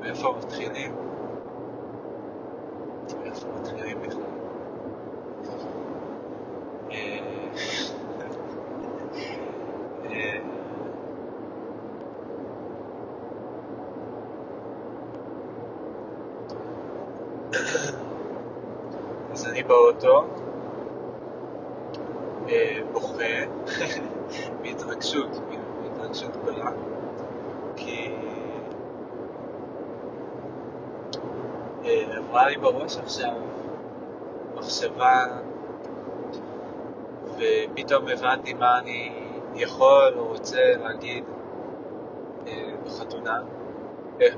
מאיפה מתחילים? מאיפה מתחילים בכלל? אה, אה, אז אני באוטו, אה, בוכה, בהתרגשות, בהתרגשות גדולה, כי אה, עברה לי בראש עכשיו מחשבה, ופתאום הבנתי מה אני יכול או רוצה להגיד אה, בחתונה,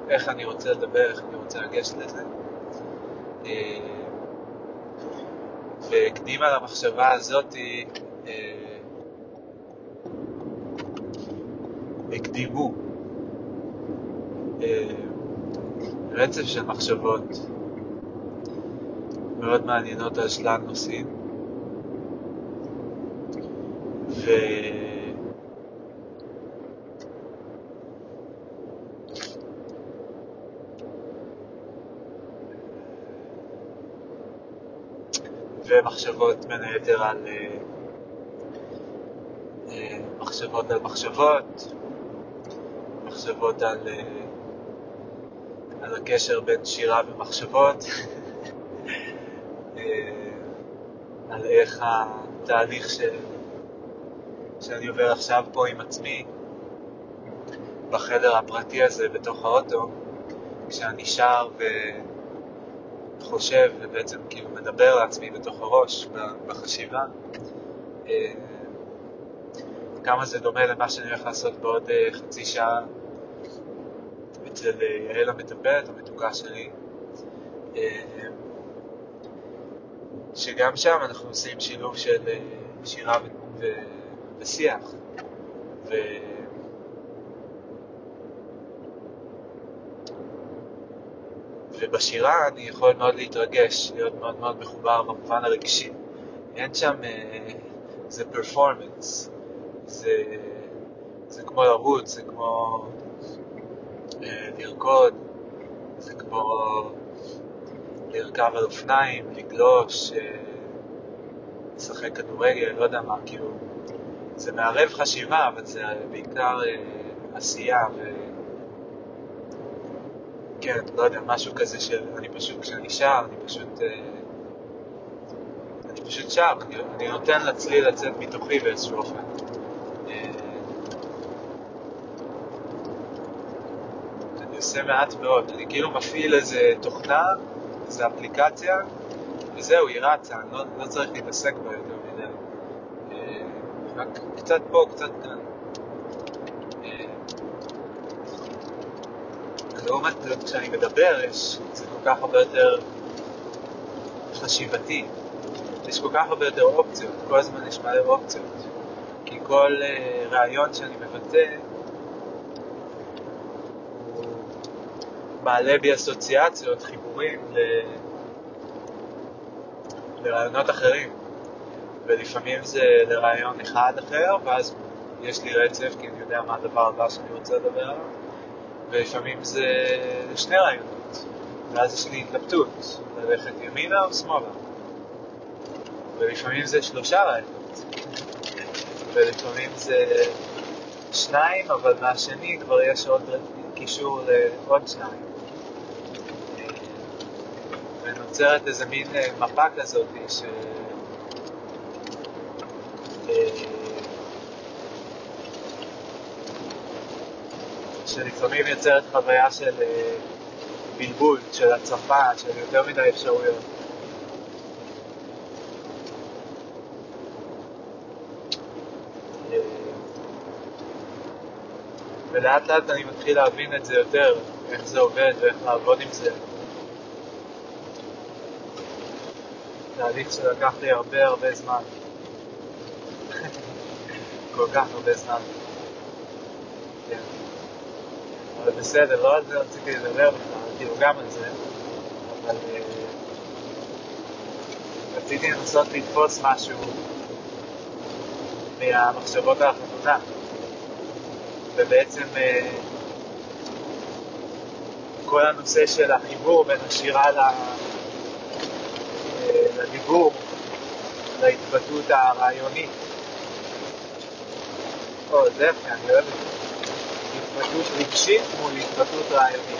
איך, אני רוצה לדבר, איך אני רוצה לגשת לזה. אה, והקדימה למחשבה הזאת, אה, הקדימו רצף של מחשבות מאוד מעניינות על שלל נושאים. ו... ומחשבות בין היתר על אה, אה, מחשבות על מחשבות, מחשבות על, אה, על הקשר בין שירה ומחשבות, על איך התהליך ש... שאני עובר עכשיו פה עם עצמי, בחדר הפרטי הזה בתוך האוטו, כשאני שר ו... חושב ובעצם כאילו מדבר לעצמי בתוך הראש, בחשיבה, אה, כמה זה דומה למה שאני הולך לעשות בעוד אה, חצי שעה אצל אה, יעל המטפלת, המתוקה שלי, שגם שם אנחנו עושים שילוב של שירה ושיח. ו... ובשירה אני יכול מאוד להתרגש, להיות מאוד מאוד מחובר במובן הרגשי. אין שם, אה, זה פרפורמנס, זה, זה כמו לרוץ, זה כמו אה, לרקוד, זה כמו לרכב על אופניים, לגלוש, אה, לשחק כדורגל, לא יודע מה, כאילו, זה מערב חשיבה, אבל זה בעיקר עשייה ו... כן, לא יודע, משהו כזה שאני פשוט, כשאני שר, אני פשוט... אה, אני פשוט שר, אני, אני נותן לצליל לצאת מתוכי באיזשהו אופן. אה, אני עושה מעט מאוד, אני כאילו מפעיל איזה תוכנה, איזה אפליקציה, וזהו, היא רצה, אני לא, לא צריך להתעסק בה יותר מדי. אה, רק קצת פה, קצת כאן. לעומת כשאני מדבר, יש, זה כל כך הרבה יותר חשיבתי. יש כל כך הרבה יותר אופציות, כל הזמן יש מלא אופציות. כי כל uh, רעיון שאני מבטא, מעלה בי אסוציאציות, חיבורים ל... לרעיונות אחרים. ולפעמים זה לרעיון אחד אחר, ואז יש לי רצף, כי אני יודע מה הדבר הבא שאני רוצה לדבר עליו. ולפעמים זה שני רעיונות, ואז יש לי התלבטות, ללכת ימינה או שמאלה. ולפעמים זה שלושה רעיונות, ולפעמים זה שניים, אבל מהשני כבר יש עוד קישור לעוד שניים. ונוצרת איזה מין מפה כזאת ש... שלפעמים יוצרת חוויה של אה, בלבול, של הצפה, של יותר מדי אפשרויות. אה, ולאט לאט אני מתחיל להבין את זה יותר, איך זה עובד ואיך לעבוד עם זה. תהליך שלקח לי הרבה הרבה זמן. כל כך הרבה זמן. כן. אבל בסדר, לא על זה רציתי לדבר בכלל, כאילו גם על זה, אבל אה, רציתי לנסות לתפוס משהו מהמחשבות על החתונה. ובעצם אה, כל הנושא של החיבור בין השירה ל... לדיבור, להתבטאות הרעיונית. או, זה יפה, אני אוהב את זה. התבטאות רגשית מול התבטאות רעיונית.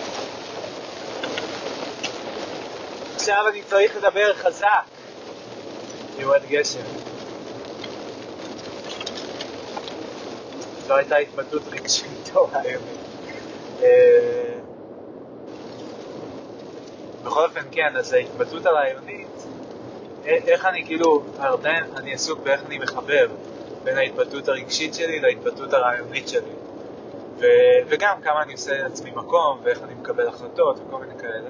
עכשיו אני צריך לדבר חזק. יורד גשם. זו הייתה התבטאות רגשית או רעיונית. אה, בכל אופן, כן, אז ההתבטאות הרעיונית, איך אני כאילו, הרבה, אני עסוק באיך אני מחבר בין ההתבטאות הרגשית שלי להתבטאות הרעיונית שלי. ו, וגם כמה אני עושה לעצמי מקום, ואיך אני מקבל החלטות וכל מיני כאלה.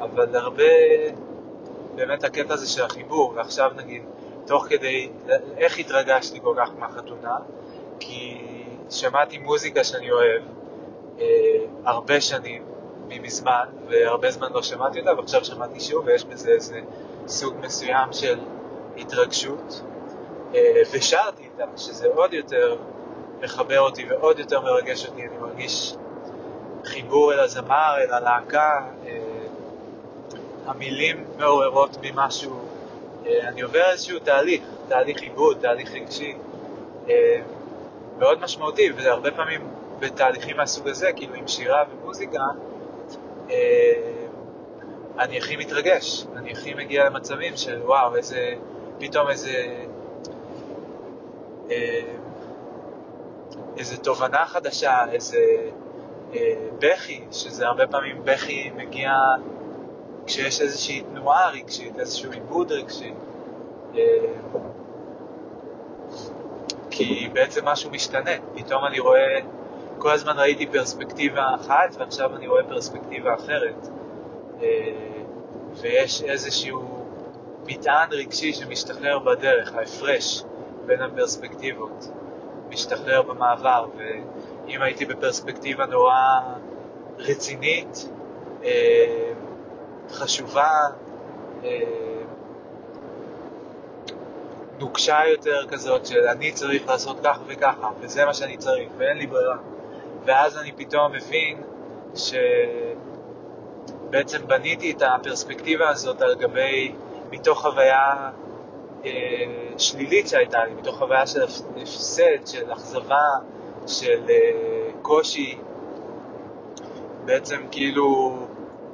אבל הרבה, באמת הקטע הזה של החיבור, ועכשיו נגיד, תוך כדי, איך התרגשתי כל כך מהחתונה? כי שמעתי מוזיקה שאני אוהב אה, הרבה שנים, ממזמן, והרבה זמן לא שמעתי אותה, ועכשיו שמעתי שוב, ויש בזה איזה סוג מסוים של התרגשות, אה, ושרתי איתה, שזה עוד יותר מחבר אותי ועוד יותר מרגש אותי, אני מרגיש חיבור אל הזמר, אל הלהקה, אה, המילים מעוררות בי משהו, אה, אני עובר איזשהו תהליך, תהליך עיבוד, תהליך רגשי, מאוד משמעותי, והרבה פעמים בתהליכים מהסוג הזה, כאילו עם שירה ומוזיקה, אני הכי מתרגש, אני הכי מגיע למצבים של וואו, איזה, פתאום איזה, איזה תובנה חדשה, איזה בכי, שזה הרבה פעמים בכי מגיע כשיש איזושהי תנועה רגשית, איזשהו עיבוד רגשי. כי בעצם משהו משתנה, פתאום אני רואה, כל הזמן ראיתי פרספקטיבה אחת ועכשיו אני רואה פרספקטיבה אחרת. ויש איזשהו מטען רגשי שמשתחרר בדרך, ההפרש בין הפרספקטיבות, משתחרר במעבר, ואם הייתי בפרספקטיבה נורא רצינית, אה, חשובה, אה, נוקשה יותר כזאת של אני צריך לעשות כך וככה, וזה מה שאני צריך, ואין לי ברירה. ואז אני פתאום מבין ש... בעצם בניתי את הפרספקטיבה הזאת על גבי, מתוך חוויה אה, שלילית שהייתה לי, מתוך חוויה של הפסד, של אכזבה, של אה, קושי, בעצם כאילו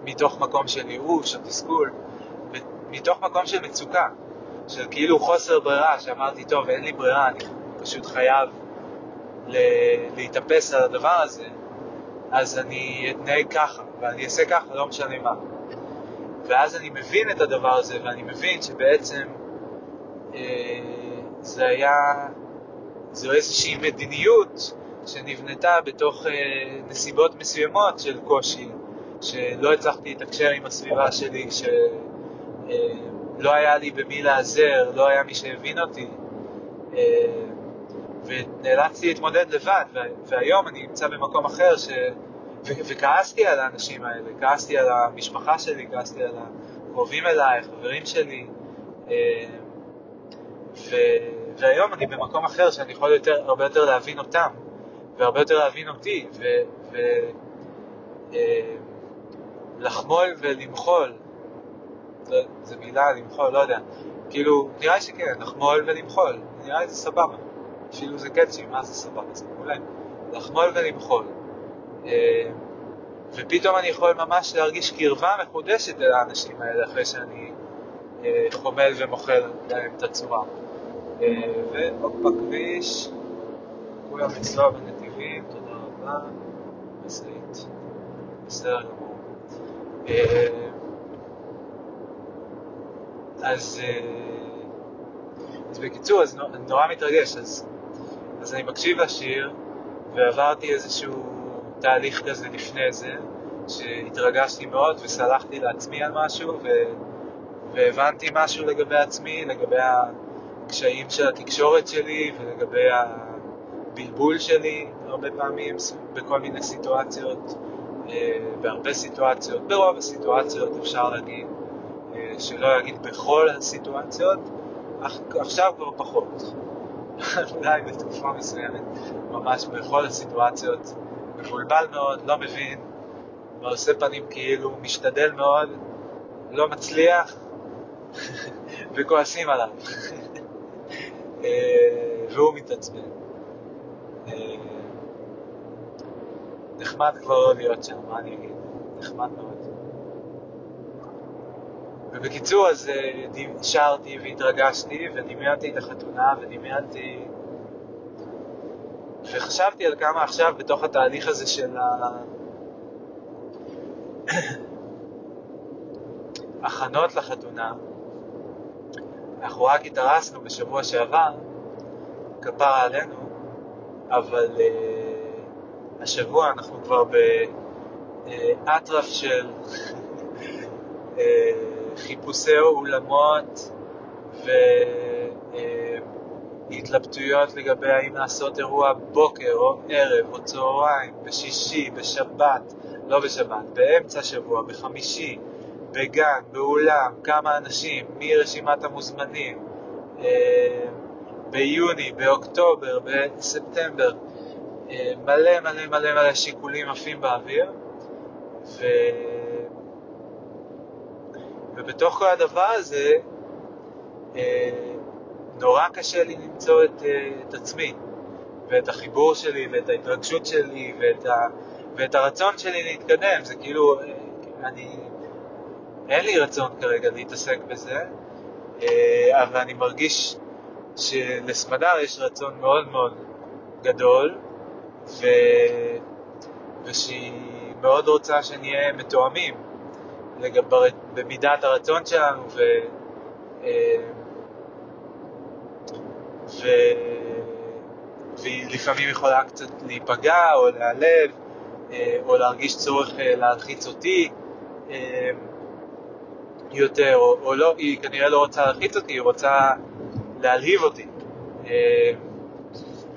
מתוך מקום של ייאוש או תסכול, מתוך מקום של מצוקה, של כאילו חוסר ברירה, שאמרתי, טוב, אין לי ברירה, אני פשוט חייב להתאפס על הדבר הזה, אז אני אתנהג ככה, ואני אעשה ככה, לא משנה מה. ואז אני מבין את הדבר הזה, ואני מבין שבעצם אה, זה היה, זו איזושהי מדיניות שנבנתה בתוך אה, נסיבות מסוימות של קושי, שלא הצלחתי לתקשר עם הסביבה שלי, שלא אה, היה לי במי להיעזר, לא היה מי שהבין אותי. אה, ונאלצתי להתמודד לבד, והיום אני נמצא במקום אחר ש... וכעסתי על האנשים האלה, כעסתי על המשפחה שלי, כעסתי על הקרובים אליי, חברים שלי, אה, ו... והיום אני במקום אחר שאני יכול יותר, הרבה יותר להבין אותם, והרבה יותר להבין אותי, ו... ו... אה, ולמחול, זו, זו מילה, למחול, לא יודע, כאילו, נראה לי שכן, לחמול ולמחול, נראה לי זה סבבה, אפילו זה קאצ'י, מה זה סבבה, זה מעולה, לחמול ולמחול. אה, ופתאום אני יכול ממש להרגיש קרבה מחודשת אל האנשים האלה אחרי שאני אה, חומל ומוחל להם את הצורה. אה, והופ, בכביש, כולם אצלו בנתיבים, תודה רבה, בסדר גמור. אז, אז בקיצור, אז נורא מתרגש, אז, אז אני מקשיב לשיר ועברתי איזשהו תהליך כזה לפני זה, שהתרגשתי מאוד וסלחתי לעצמי על משהו ו... והבנתי משהו לגבי עצמי, לגבי הקשיים של התקשורת שלי ולגבי הבלבול שלי הרבה פעמים בכל מיני סיטואציות, אה, בהרבה סיטואציות, ברוב הסיטואציות אפשר להגיד, אה, שלא להגיד בכל הסיטואציות, עכשיו כבר פחות. אולי בתקופה מסוימת, ממש בכל הסיטואציות, מבולבל מאוד, לא מבין, ועושה פנים כאילו, משתדל מאוד, לא מצליח, וכועסים עליו. אה, והוא מתעצבן. אה, נחמד כבר לא להיות שם, מה אני אגיד? נחמד מאוד. ובקיצור, אז אה, שרתי והתרגשתי ודמיינתי את החתונה ודמיינתי... וחשבתי על כמה עכשיו בתוך התהליך הזה של ההכנות לחתונה, אנחנו רק התארסנו בשבוע שעבר, כפרה עלינו, אבל uh, השבוע אנחנו כבר באטרף של uh, חיפושי אולמות והתלבטויות uh, לגבי האם לעשות אירוע בוקר או ערב או צהריים, בשישי, בשבת, לא בשבת, באמצע שבוע, בחמישי, בגן, באולם, כמה אנשים, מי רשימת המוזמנים, אה, ביוני, באוקטובר, בספטמבר, אה, מלא מלא מלא מלא שיקולים עפים באוויר, ו... ובתוך כל הדבר הזה, אה, נורא קשה לי למצוא את, את עצמי, ואת החיבור שלי, ואת ההתרגשות שלי, ואת, ה... ואת הרצון שלי להתקדם. זה כאילו, אני אין לי רצון כרגע להתעסק בזה, אה, אבל אני מרגיש שלסמדר יש רצון מאוד מאוד גדול, ו... ושהיא מאוד רוצה שנהיה מתואמים לגב... במידת הרצון שלנו, ו... אה, ו... והיא לפעמים יכולה קצת להיפגע או להיעלב, אה, או להרגיש צורך להלחיץ אותי. יותר, או, או לא, היא כנראה לא רוצה להלחיץ אותי, היא רוצה להלהיב אותי. אה,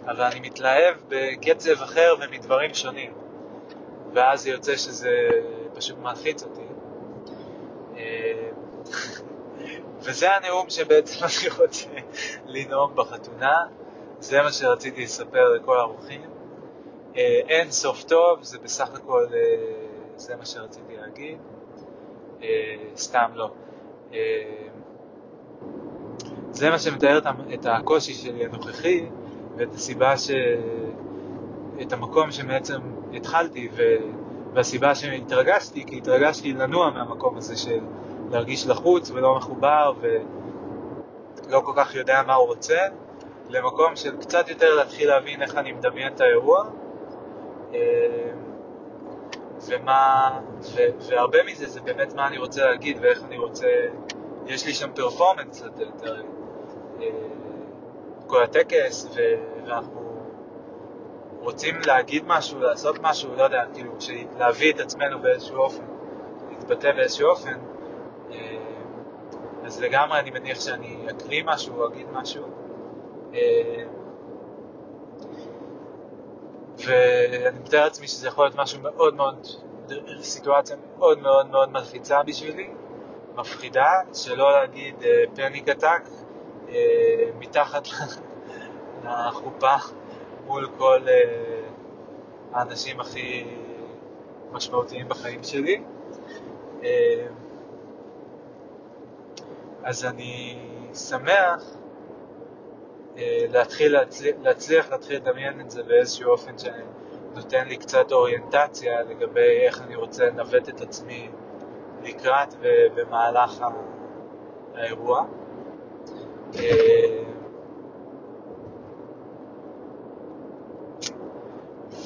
אבל אני מתלהב בקצב אחר ומדברים שונים, ואז זה יוצא שזה פשוט מלחיץ אותי. אה, וזה הנאום שבעצם אני רוצה לנאום בחתונה, זה מה שרציתי לספר לכל האורחים. אה, אין סוף טוב, זה בסך הכל, זה מה שרציתי להגיד. אה, סתם לא. אה, זה מה שמתאר את הקושי שלי הנוכחי ואת הסיבה ש... את המקום שבעצם התחלתי ו... והסיבה שהתרגשתי, כי התרגשתי לנוע מהמקום הזה של להרגיש לחוץ ולא מחובר ולא כל כך יודע מה הוא רוצה, למקום של קצת יותר להתחיל להבין איך אני מדמיין את האירוע. אה, ומה, ו, והרבה מזה זה באמת מה אני רוצה להגיד ואיך אני רוצה, יש לי שם פרפורמנס לתת, אה, כל הטקס, ואנחנו רוצים להגיד משהו, לעשות משהו, לא יודע, כאילו, להביא את עצמנו באיזשהו אופן, להתבטא באיזשהו אופן, אה, אז לגמרי אני מניח שאני אקריא משהו או אגיד משהו. אה, ואני מתאר לעצמי שזה יכול להיות משהו מאוד מאוד, סיטואציה מאוד מאוד מאוד מלחיצה בשבילי, מפחידה, שלא להגיד פניק עתק, מתחת לחופה מול כל אה, האנשים הכי משמעותיים בחיים שלי. אה, אז אני שמח אה, להתחיל להצליח, להצליח להתחיל לדמיין את זה באיזשהו אופן שנותן לי קצת אוריינטציה לגבי איך אני רוצה לנווט את עצמי לקראת ובמהלך האירוע.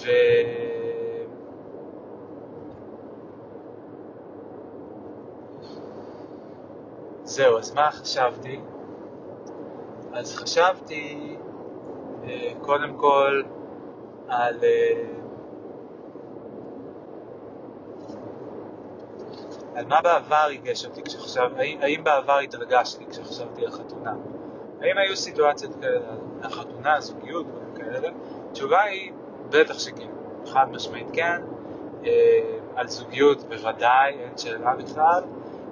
ו... זהו, אז מה חשבתי? אז חשבתי אה, קודם כל על... אה, על מה בעבר ריגש אותי כשחשב... האם, האם בעבר התרגשתי כשחשבתי על חתונה? האם היו סיטואציות כאלה על חתונה, זוגיות, דברים כאלה? התשובה היא בטח שכן, חד משמעית כן. אה, על זוגיות בוודאי, אין שאלה בכלל.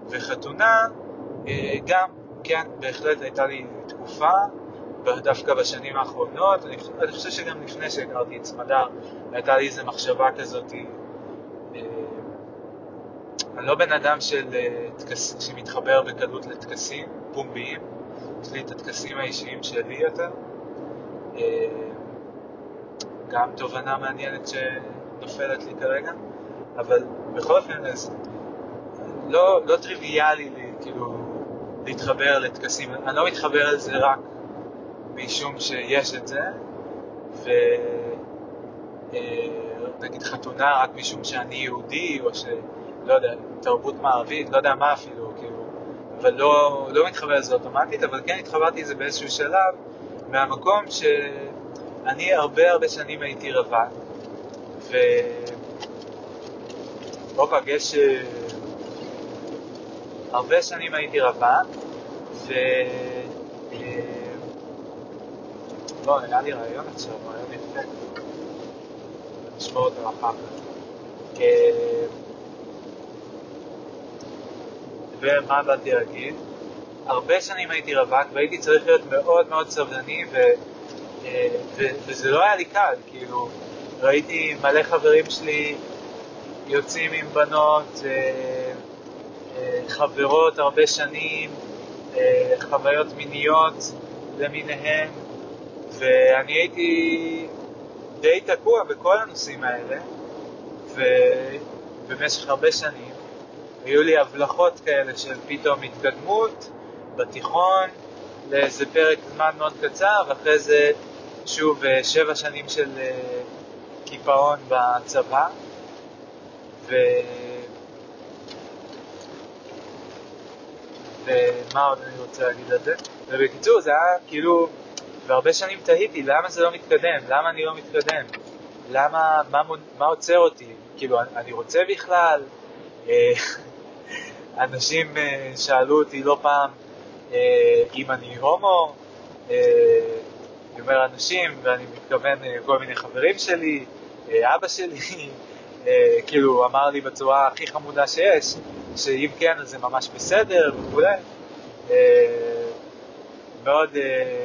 וחתונה גם, כן, בהחלט הייתה לי תקופה דווקא בשנים האחרונות, אני, אני חושב שגם לפני שהכרתי את סמדר, הייתה לי איזו מחשבה כזאת, אה, אני לא בן אדם של שמתחבר בקלות לטקסים פומביים, יש לי את הטקסים האישיים שלי יותר. גם תובנה מעניינת שנופלת לי כרגע, אבל בכל אופן, אז לא, לא טריוויאלי לי, כאילו, להתחבר לטקסים. אני לא מתחבר על זה רק משום שיש את זה, ונגיד אה, חתונה רק משום שאני יהודי, או שלא יודע, תרבות מערבית, לא יודע מה אפילו, כאילו, אבל לא, לא מתחבר לזה אוטומטית, אבל כן התחברתי לזה באיזשהו שלב, מהמקום שאני הרבה הרבה שנים הייתי רווק, ו... הופה, יש... הרבה שנים הייתי רווק, ו... לא, היה לי רעיון עכשיו, רעיון יפה. נשמור אותו אחר כך. ומה באתי להגיד? הרבה שנים הייתי רווק והייתי צריך להיות מאוד מאוד סבלני ו... ו... וזה לא היה לי קל, כאילו, ראיתי מלא חברים שלי יוצאים עם בנות, חברות הרבה שנים, חוויות מיניות למיניהן, ואני הייתי די תקוע בכל הנושאים האלה, ובמשך הרבה שנים היו לי הבלחות כאלה של פתאום התקדמות בתיכון לאיזה פרק זמן מאוד קצר, ואחרי זה שוב שבע שנים של קיפאון בצבא. ו... ומה עוד אני רוצה להגיד על זה? ובקיצור, זה היה כאילו, והרבה שנים תהיתי, למה זה לא מתקדם? למה אני לא מתקדם? למה, מה, מה עוצר אותי? כאילו, אני רוצה בכלל? אה, אנשים אה, שאלו אותי לא פעם אה, אם אני הומו, אני אומר אנשים, ואני מתכוון כל מיני חברים שלי, אבא שלי, כאילו אמר לי בצורה הכי חמודה שיש, שאם כן אז זה ממש בסדר וכו'. מאוד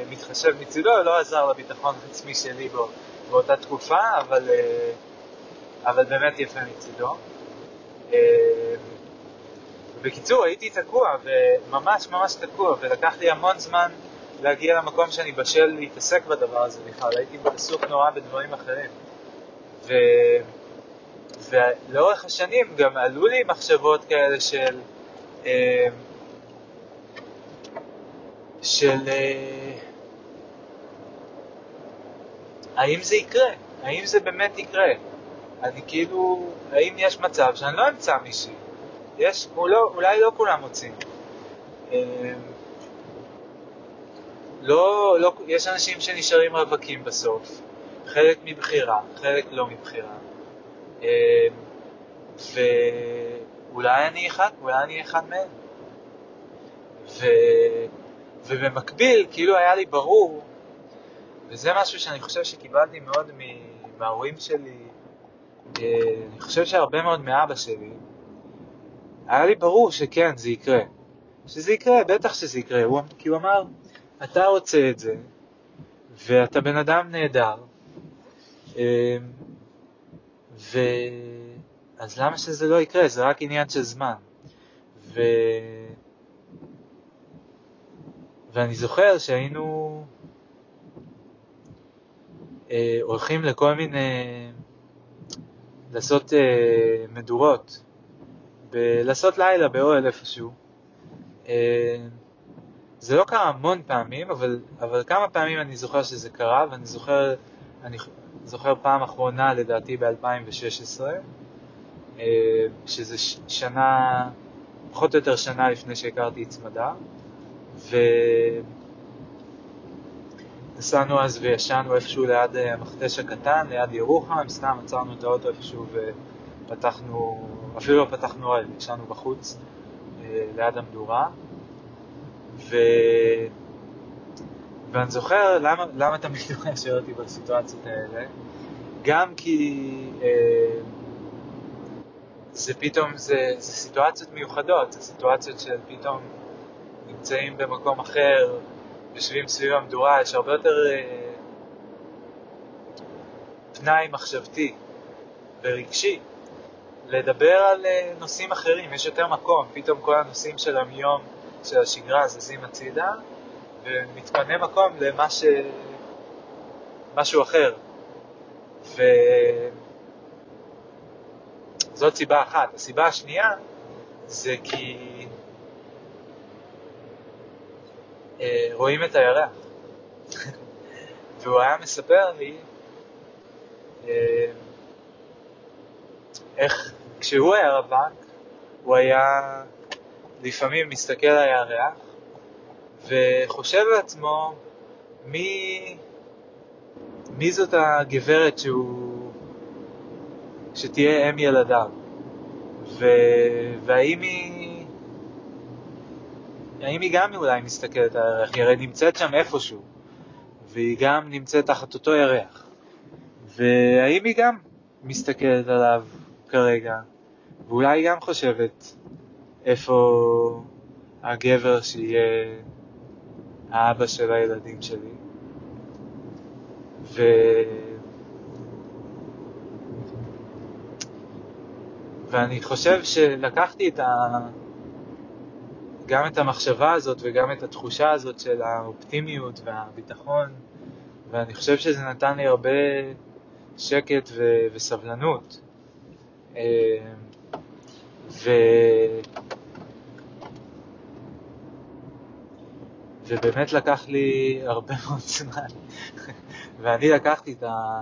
מתחשב מצידו, לא עזר לביטחון העצמי שלי בו, באותה תקופה, אבל, אבל באמת יפה מצידו. בקיצור, הייתי תקוע, וממש ממש תקוע, ולקח לי המון זמן להגיע למקום שאני בשל להתעסק בדבר הזה בכלל, הייתי עסוק נורא בדברים אחרים. ו... ולאורך השנים גם עלו לי מחשבות כאלה של... של אה, האם זה יקרה? האם זה באמת יקרה? אני כאילו, האם יש מצב שאני לא אמצא מישהי? יש, לא, אולי לא כולם מוצאים. לא, לא, יש אנשים שנשארים רווקים בסוף, חלק מבחירה, חלק לא מבחירה. אה, ואולי אני אחד, אולי אני אחד מהם. ו... ובמקביל, כאילו היה לי ברור, וזה משהו שאני חושב שקיבלתי מאוד מההורים שלי, אה, אני חושב שהרבה מאוד מאבא שלי, היה לי ברור שכן, זה יקרה. שזה יקרה, בטח שזה יקרה, הוא, כי הוא אמר, אתה רוצה את זה, ואתה בן אדם נהדר, אה, ו... אז למה שזה לא יקרה? זה רק עניין של זמן. ו... ואני זוכר שהיינו אה, הולכים לכל מיני, לעשות אה, מדורות, ב- לעשות לילה באוהל איפשהו. אה, זה לא קרה המון פעמים, אבל, אבל כמה פעמים אני זוכר שזה קרה, ואני זוכר, אני זוכר פעם אחרונה לדעתי ב-2016, אה, שזה שנה, פחות או יותר שנה לפני שהכרתי את צמדה. ונסענו אז וישנו איפשהו ליד אה, המכתש הקטן, ליד ירוחם, סתם עצרנו את האוטו איפשהו ופתחנו, אפילו לא פתחנו אוהל, ישנו בחוץ אה, ליד המדורה. ו... ואני זוכר למה, למה תמיד הוא שואל אותי בסיטואציות האלה, גם כי אה, זה פתאום, זה, זה סיטואציות מיוחדות, זה סיטואציות של נמצאים במקום אחר, יושבים סביב המדורה, יש הרבה יותר אה, פנאי מחשבתי ורגשי לדבר על אה, נושאים אחרים, יש יותר מקום, פתאום כל הנושאים של היום, של השגרה, זזים הצידה, ומתפנה מקום למה ש... משהו אחר. וזאת סיבה אחת. הסיבה השנייה זה כי אה, רואים את הירח. והוא היה מספר לי אה, איך כשהוא היה רווק, הוא היה לפעמים מסתכל על הירח וחושב לעצמו מי, מי זאת הגברת שהוא, שתהיה אם ילדיו, ו, והאם היא, האם היא גם אולי מסתכלת על הירח, היא הרי נמצאת שם איפשהו, והיא גם נמצאת תחת אותו ירח, והאם היא גם מסתכלת עליו כרגע, ואולי היא גם חושבת איפה הגבר שיהיה האבא של הילדים שלי. ו... ואני חושב שלקחתי את ה... גם את המחשבה הזאת וגם את התחושה הזאת של האופטימיות והביטחון, ואני חושב שזה נתן לי הרבה שקט ו... וסבלנות. אה, ו... ובאמת לקח לי הרבה מאוד זמן, ואני לקחתי את, ה...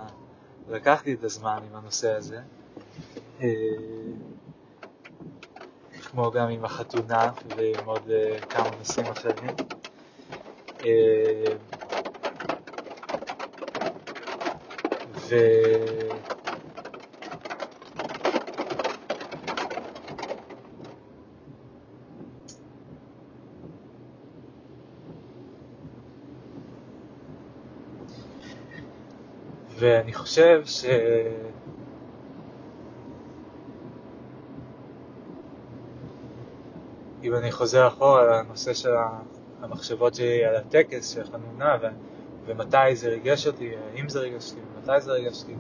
לקחתי את הזמן עם הנושא הזה, אה, כמו גם עם החתונה ועם עוד אה, כמה נושאים אחרים. ו... ואני חושב ש... אם אני חוזר אחורה לנושא של המחשבות שלי על הטקס של החנונה ו... ומתי זה ריגש אותי, האם זה ריגש אותי, ומתי זה ריגש אותי,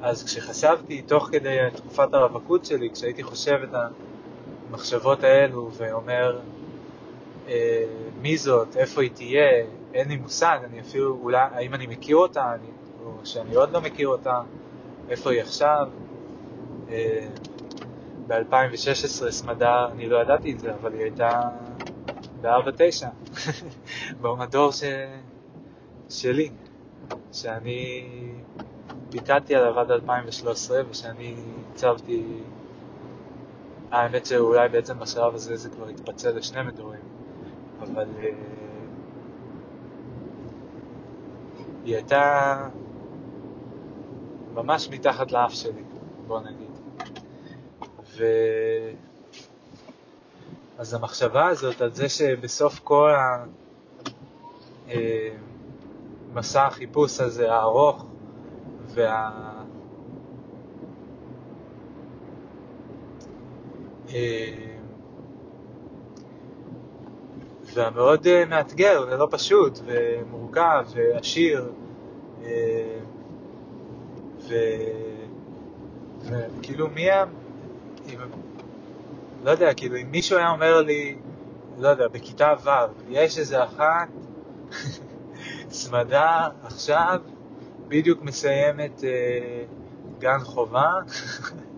אז כשחשבתי תוך כדי תקופת הרווקות שלי, כשהייתי חושב את המחשבות האלו ואומר אה, מי זאת, איפה היא תהיה, אין לי מושג, אני אפילו, אולי, האם אני מכיר אותה, אני שאני עוד לא מכיר אותה, איפה היא עכשיו. אה, ב-2016 סמדה, אני לא ידעתי את זה, אבל היא הייתה ב-4-9, במדור ש... שלי, שאני פיקדתי עליו עד 2013 ושאני הצבתי, האמת שאולי בעצם בשלב הזה זה כבר התפצל לשני מדורים, אבל uh, היא הייתה ממש מתחת לאף שלי, בוא נגיד. ו... אז המחשבה הזאת על זה שבסוף כל המסע אה, החיפוש הזה הארוך וה... אה, והמאוד אה, מאתגר ולא פשוט ומורכב ועשיר וכאילו מי ה... אם, לא יודע, כאילו אם מישהו היה אומר לי, לא יודע, בכיתה ו', יש איזה אחת, צמדה עכשיו, בדיוק מסיימת אה, גן חובה,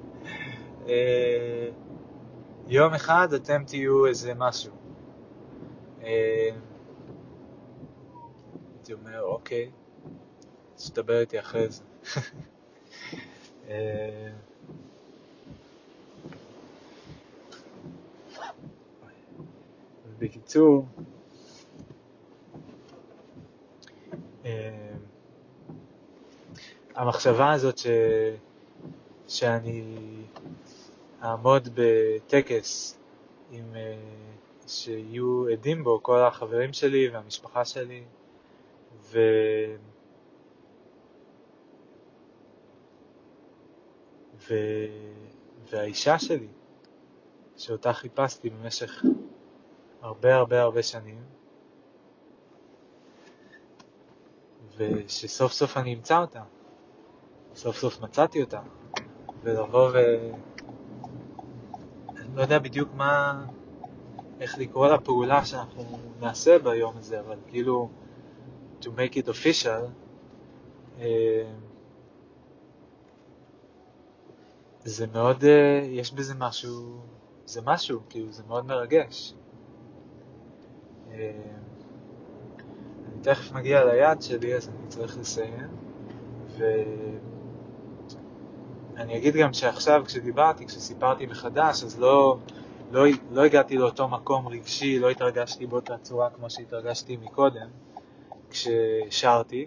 אה, יום אחד אתם תהיו איזה משהו. אה, הייתי אומר, אוקיי, תדבר איתי אחרי זה. אה, בקיצור, אה, המחשבה הזאת ש... שאני אעמוד בטקס עם... אה, שיהיו עדים בו כל החברים שלי והמשפחה שלי, ו... ו... והאישה שלי, שאותה חיפשתי במשך הרבה הרבה הרבה שנים, ושסוף סוף אני אמצא אותה. סוף סוף מצאתי אותה. ולבוא ו... אני לא יודע בדיוק מה, איך לקרוא לפעולה שאנחנו נעשה ביום הזה, אבל כאילו, to make it official, אה, זה מאוד, אה, יש בזה משהו, זה משהו, כאילו, זה מאוד מרגש. אה, אני תכף מגיע ליעד שלי, אז אני צריך לסיים, ואני אגיד גם שעכשיו כשדיברתי, כשסיפרתי מחדש, אז לא, לא, לא הגעתי לאותו מקום רגשי, לא התרגשתי באותה צורה כמו שהתרגשתי מקודם, כששרתי,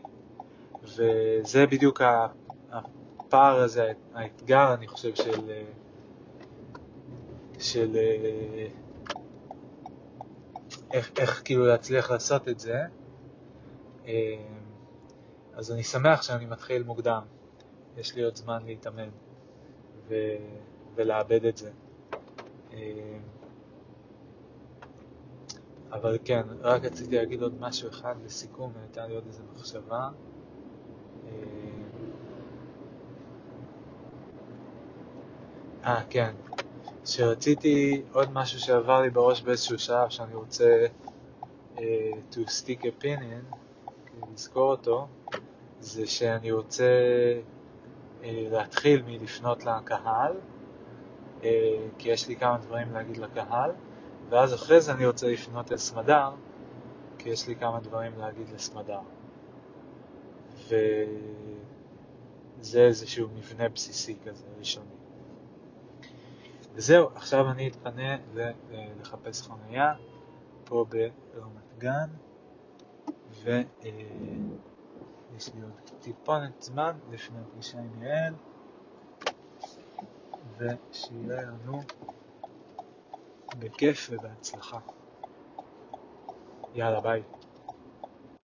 וזה בדיוק הפער הזה, האתגר, אני חושב, של, של איך, איך כאילו להצליח לעשות את זה. אז אני שמח שאני מתחיל מוקדם, יש לי עוד זמן להתאמן ו... ולאבד את זה. אבל כן, רק רציתי להגיד עוד משהו אחד לסיכום, הייתה לי עוד איזו מחשבה. אה, כן. שרציתי עוד משהו שעבר לי בראש באיזשהו שלב שאני רוצה uh, to stick a pin in, לזכור אותו, זה שאני רוצה uh, להתחיל מלפנות לקהל, uh, כי יש לי כמה דברים להגיד לקהל, ואז אחרי זה אני רוצה לפנות אל סמדר, כי יש לי כמה דברים להגיד לסמדר. וזה איזשהו מבנה בסיסי כזה ראשוני. וזהו, עכשיו אני אתפנה לחפש חניה פה ברמת גן, ויש לי עוד טיפונת זמן לפני הפגישה עם יעל, ושיהיה לנו בכיף ובהצלחה. יאללה, ביי.